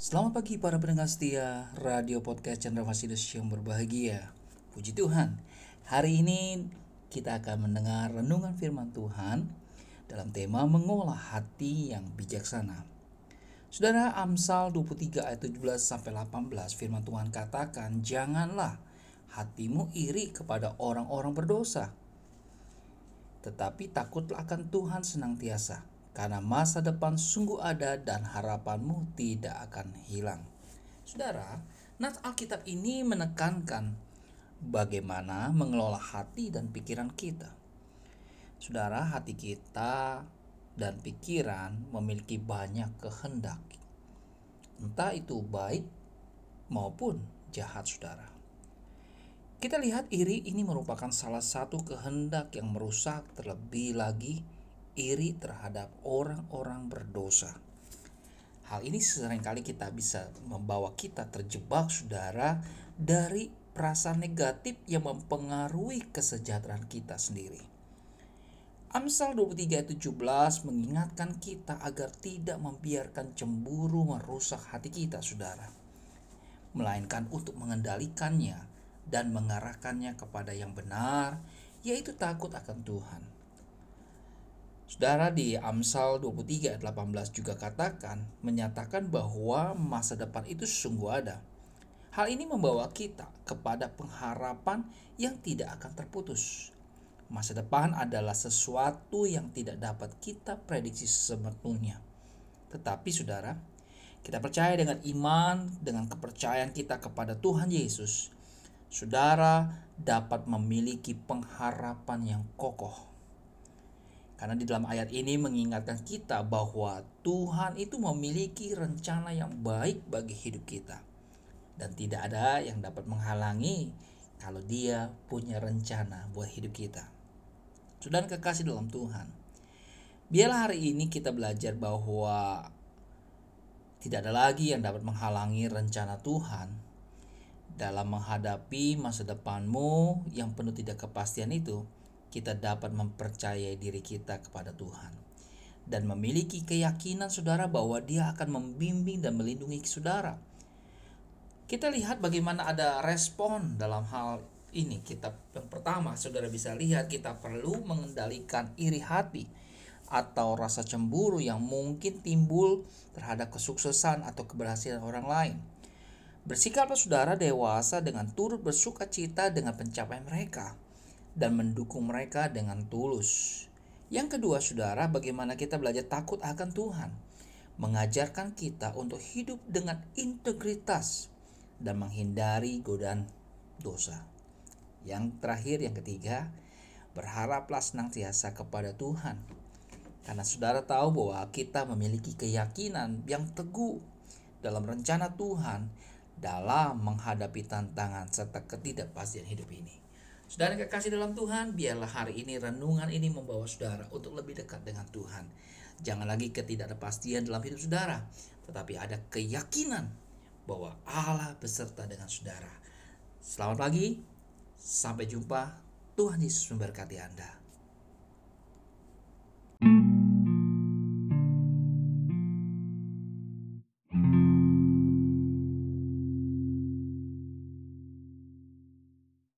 Selamat pagi para pendengar setia Radio Podcast Chandra Fasidus yang berbahagia. Puji Tuhan, hari ini kita akan mendengar renungan firman Tuhan dalam tema mengolah hati yang bijaksana. Saudara Amsal 23 ayat 17 sampai 18 firman Tuhan katakan, "Janganlah hatimu iri kepada orang-orang berdosa, tetapi takutlah akan Tuhan senantiasa." Karena masa depan sungguh ada dan harapanmu tidak akan hilang. Saudara, Nats Alkitab ini menekankan bagaimana mengelola hati dan pikiran kita. Saudara, hati kita dan pikiran memiliki banyak kehendak. Entah itu baik maupun jahat, saudara. Kita lihat iri ini merupakan salah satu kehendak yang merusak terlebih lagi iri terhadap orang-orang berdosa. Hal ini sering kali kita bisa membawa kita terjebak saudara dari perasaan negatif yang mempengaruhi kesejahteraan kita sendiri. Amsal 23:17 mengingatkan kita agar tidak membiarkan cemburu merusak hati kita, Saudara. Melainkan untuk mengendalikannya dan mengarahkannya kepada yang benar, yaitu takut akan Tuhan. Saudara di Amsal 23 ayat 18 juga katakan menyatakan bahwa masa depan itu sungguh ada. Hal ini membawa kita kepada pengharapan yang tidak akan terputus. Masa depan adalah sesuatu yang tidak dapat kita prediksi sepenuhnya. Tetapi saudara, kita percaya dengan iman, dengan kepercayaan kita kepada Tuhan Yesus, saudara dapat memiliki pengharapan yang kokoh karena di dalam ayat ini mengingatkan kita bahwa Tuhan itu memiliki rencana yang baik bagi hidup kita. Dan tidak ada yang dapat menghalangi kalau dia punya rencana buat hidup kita. Sudah kekasih dalam Tuhan. Biarlah hari ini kita belajar bahwa tidak ada lagi yang dapat menghalangi rencana Tuhan dalam menghadapi masa depanmu yang penuh tidak kepastian itu kita dapat mempercayai diri kita kepada Tuhan dan memiliki keyakinan saudara bahwa Dia akan membimbing dan melindungi saudara. Kita lihat bagaimana ada respon dalam hal ini. Kita yang pertama, saudara bisa lihat kita perlu mengendalikan iri hati atau rasa cemburu yang mungkin timbul terhadap kesuksesan atau keberhasilan orang lain. Bersikaplah saudara dewasa dengan turut bersuka cita dengan pencapaian mereka dan mendukung mereka dengan tulus. Yang kedua, saudara, bagaimana kita belajar takut akan Tuhan, mengajarkan kita untuk hidup dengan integritas dan menghindari godaan dosa. Yang terakhir, yang ketiga, berharaplah senantiasa kepada Tuhan. Karena saudara tahu bahwa kita memiliki keyakinan yang teguh dalam rencana Tuhan dalam menghadapi tantangan serta ketidakpastian hidup ini. Saudara kekasih dalam Tuhan, biarlah hari ini renungan ini membawa saudara untuk lebih dekat dengan Tuhan. Jangan lagi ketidakpastian dalam hidup saudara, tetapi ada keyakinan bahwa Allah beserta dengan saudara. Selamat pagi, sampai jumpa. Tuhan Yesus memberkati Anda.